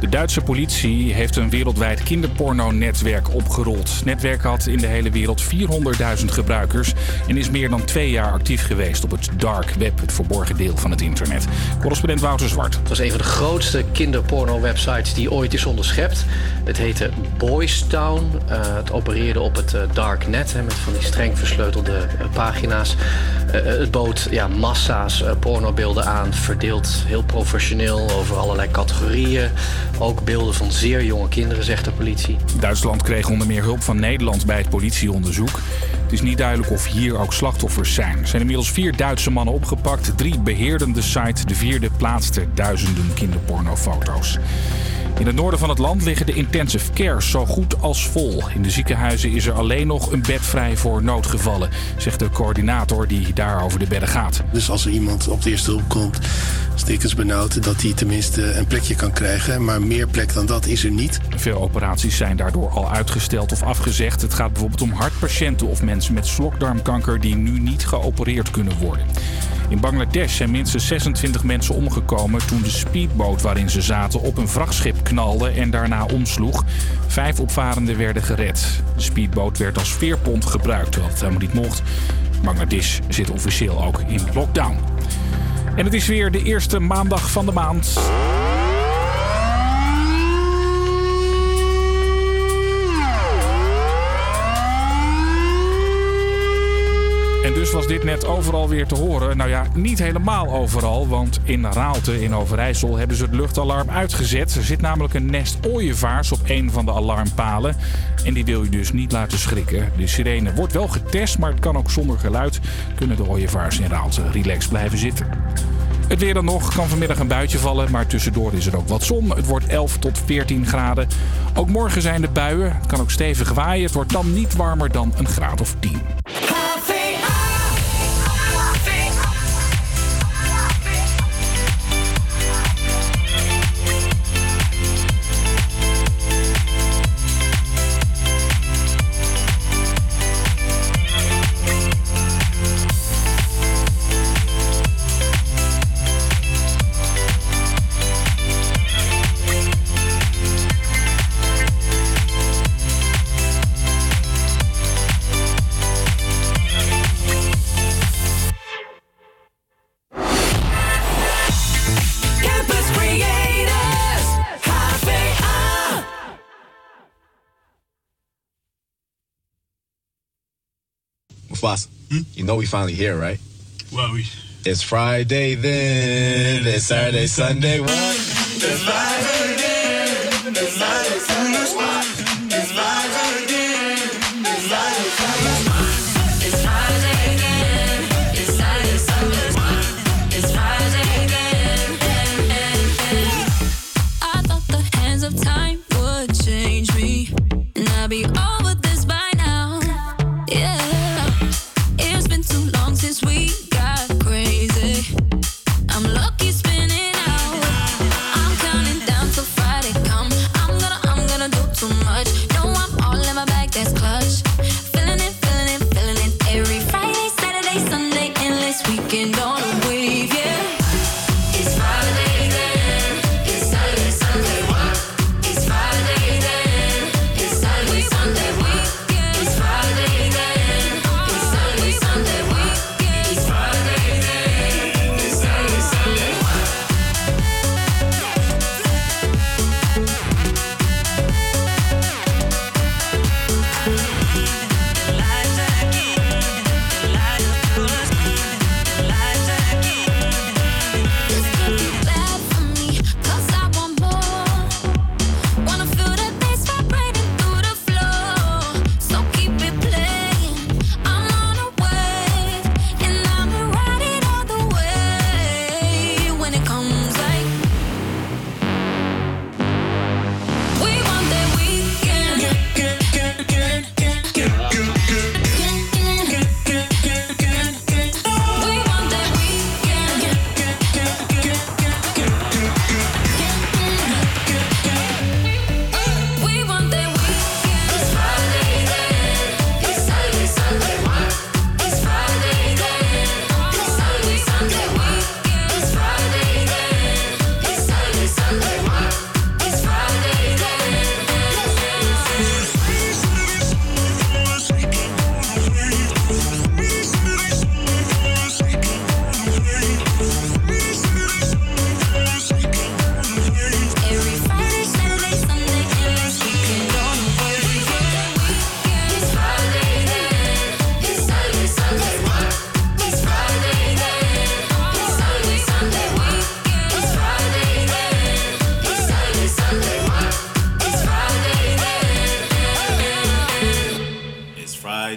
De Duitse politie heeft een wereldwijd kinderporno-netwerk opgerold. Het netwerk had in de hele wereld 400.000 gebruikers en is meer dan twee jaar actief geweest op het dark web, het verborgen deel van het internet. Correspondent Wouter Zwart. Het was een van de grootste kinderporno-websites die ooit is onderschept. Het heette Boys Town. Uh, het opereerde op het uh, darknet hè, met van die streng versleutelde uh, pagina's. het bood ja, massa's pornobeelden aan, verdeeld heel professioneel over allerlei categorieën. Ook beelden van zeer jonge kinderen, zegt de politie. Duitsland kreeg onder meer hulp van Nederland bij het politieonderzoek. Het is niet duidelijk of hier ook slachtoffers zijn. Er zijn inmiddels vier Duitse mannen opgepakt. Drie beheerden de site. De vierde plaatste duizenden kinderpornofoto's. In het noorden van het land liggen de intensive cares zo goed als vol. In de ziekenhuizen is er alleen nog een bed vrij voor noodgevallen, zegt de coördinator die daar over de bedden gaat. Dus als er iemand op de eerste hulp komt, stikkers benauwd, dat hij tenminste een plekje kan krijgen. Maar meer plek dan dat is er niet. Veel operaties zijn daardoor al uitgesteld of afgezegd. Het gaat bijvoorbeeld om hartpatiënten of mensen met slokdarmkanker die nu niet geopereerd kunnen worden. In Bangladesh zijn minstens 26 mensen omgekomen toen de speedboot waarin ze zaten op een vrachtschip knalde en daarna omsloeg. Vijf opvarenden werden gered. De speedboot werd als veerpont gebruikt, terwijl het helemaal niet mocht. Bangladesh zit officieel ook in lockdown. En het is weer de eerste maandag van de maand. En dus was dit net overal weer te horen. Nou ja, niet helemaal overal, want in Raalte in Overijssel hebben ze het luchtalarm uitgezet. Er zit namelijk een nest ooievaars op een van de alarmpalen. En die wil je dus niet laten schrikken. De sirene wordt wel getest, maar het kan ook zonder geluid. Kunnen de ooievaars in Raalte relaxed blijven zitten. Het weer dan nog. Kan vanmiddag een buitje vallen, maar tussendoor is er ook wat zon. Het wordt 11 tot 14 graden. Ook morgen zijn de buien. Het kan ook stevig waaien. Het wordt dan niet warmer dan een graad of 10. Mufasa, hmm? you know we finally here, right? Well, we. It's Friday then, it's Saturday, Sunday, what? It's live again. It's live, it's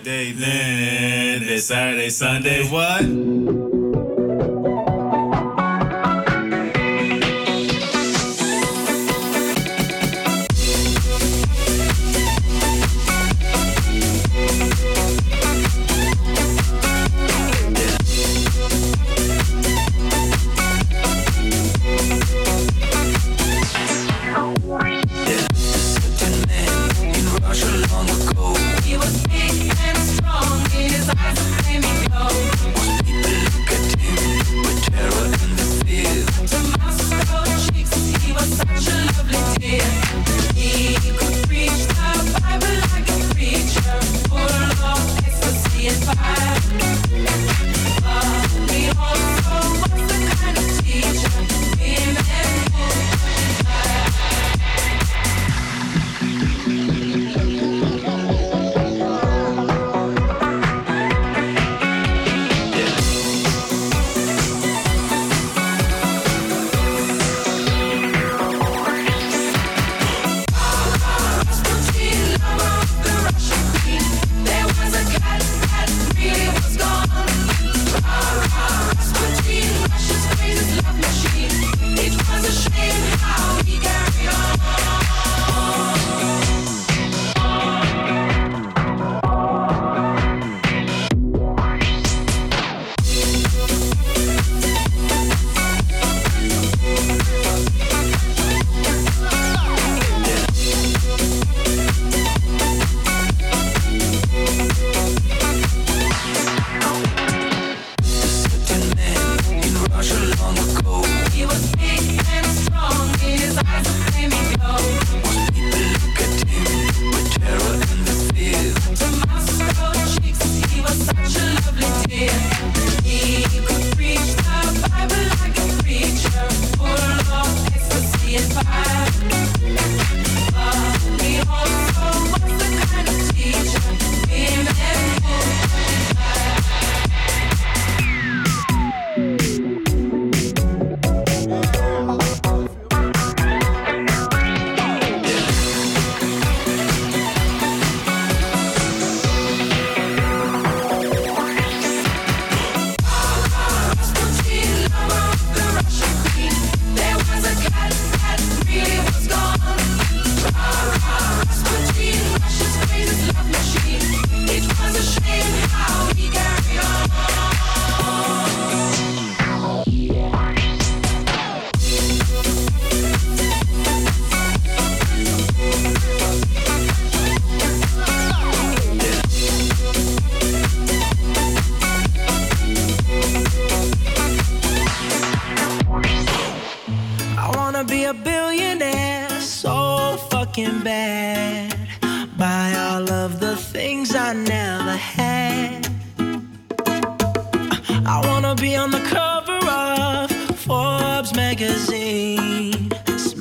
Then, then Saturday, Sunday, what?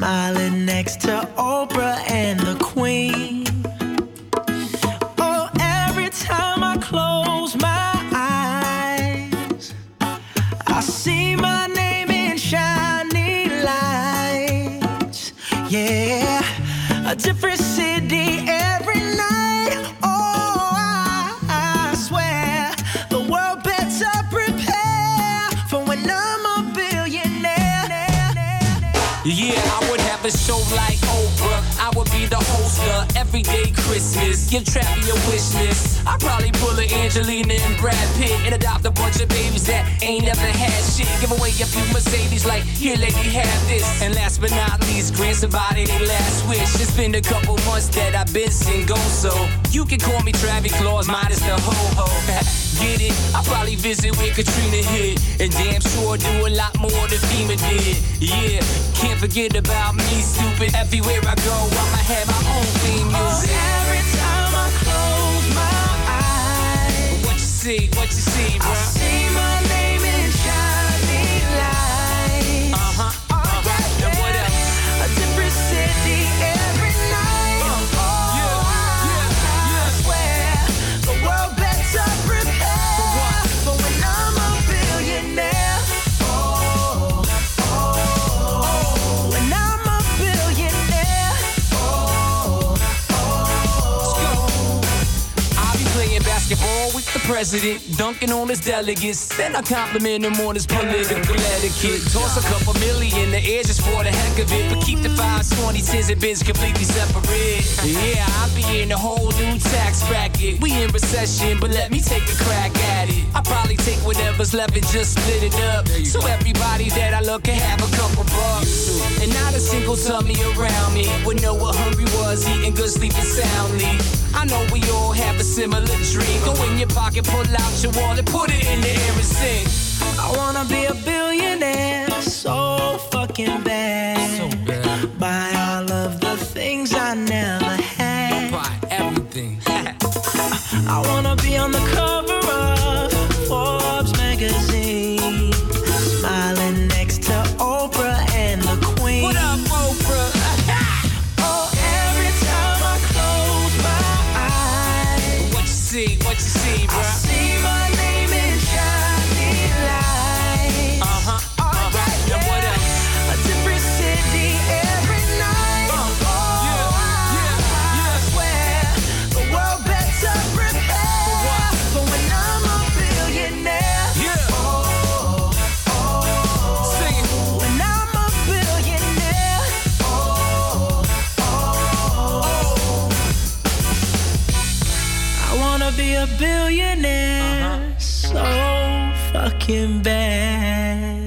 Smiling next to Oprah and the Queen. Oh, every time I close my eyes, I see my name in shining lights. Yeah, a different city every night. Oh, I, swear the world better prepare for when I'm a billionaire. Yeah, a show like Oprah. I would be the host of Everyday Christmas. Give Travie a wish list. I'd probably pull a Angelina and Brad Pitt and adopt a bunch of babies that ain't never had shit. Give away a few Mercedes, like, here, lady, have this. And last but not least, grant somebody their last wish. Been a couple months that I've been single, so you can call me Travie Claus, minus the ho ho. Get it? I'll probably visit where Katrina hit. And damn sure do a lot more than FEMA did. Yeah, can't forget about me, stupid. Everywhere I go, I'ma have my own theme oh, music. Every time I close my eyes, What you see, what you see, bro? I see my the president, dunking on his delegates. Then I compliment him on his political etiquette. Toss a couple million in the air just for the heck of it, but keep the fives, twenty, tens, and bins completely separate. Yeah, I'll be in a whole new tax bracket. We in recession, but let me take a crack at it. I probably take whatever's left and just split it up, so everybody that I look can have a couple bucks. And not a single tummy around me would know what hungry was, eating good, sleeping soundly. I know we all have a similar dream. Go in your pocket, pull out your wallet, put it in the air and sing. I wanna be a billionaire so fucking bad. So bad. Buy all of the things I never had. Buy everything. I wanna fucking bad.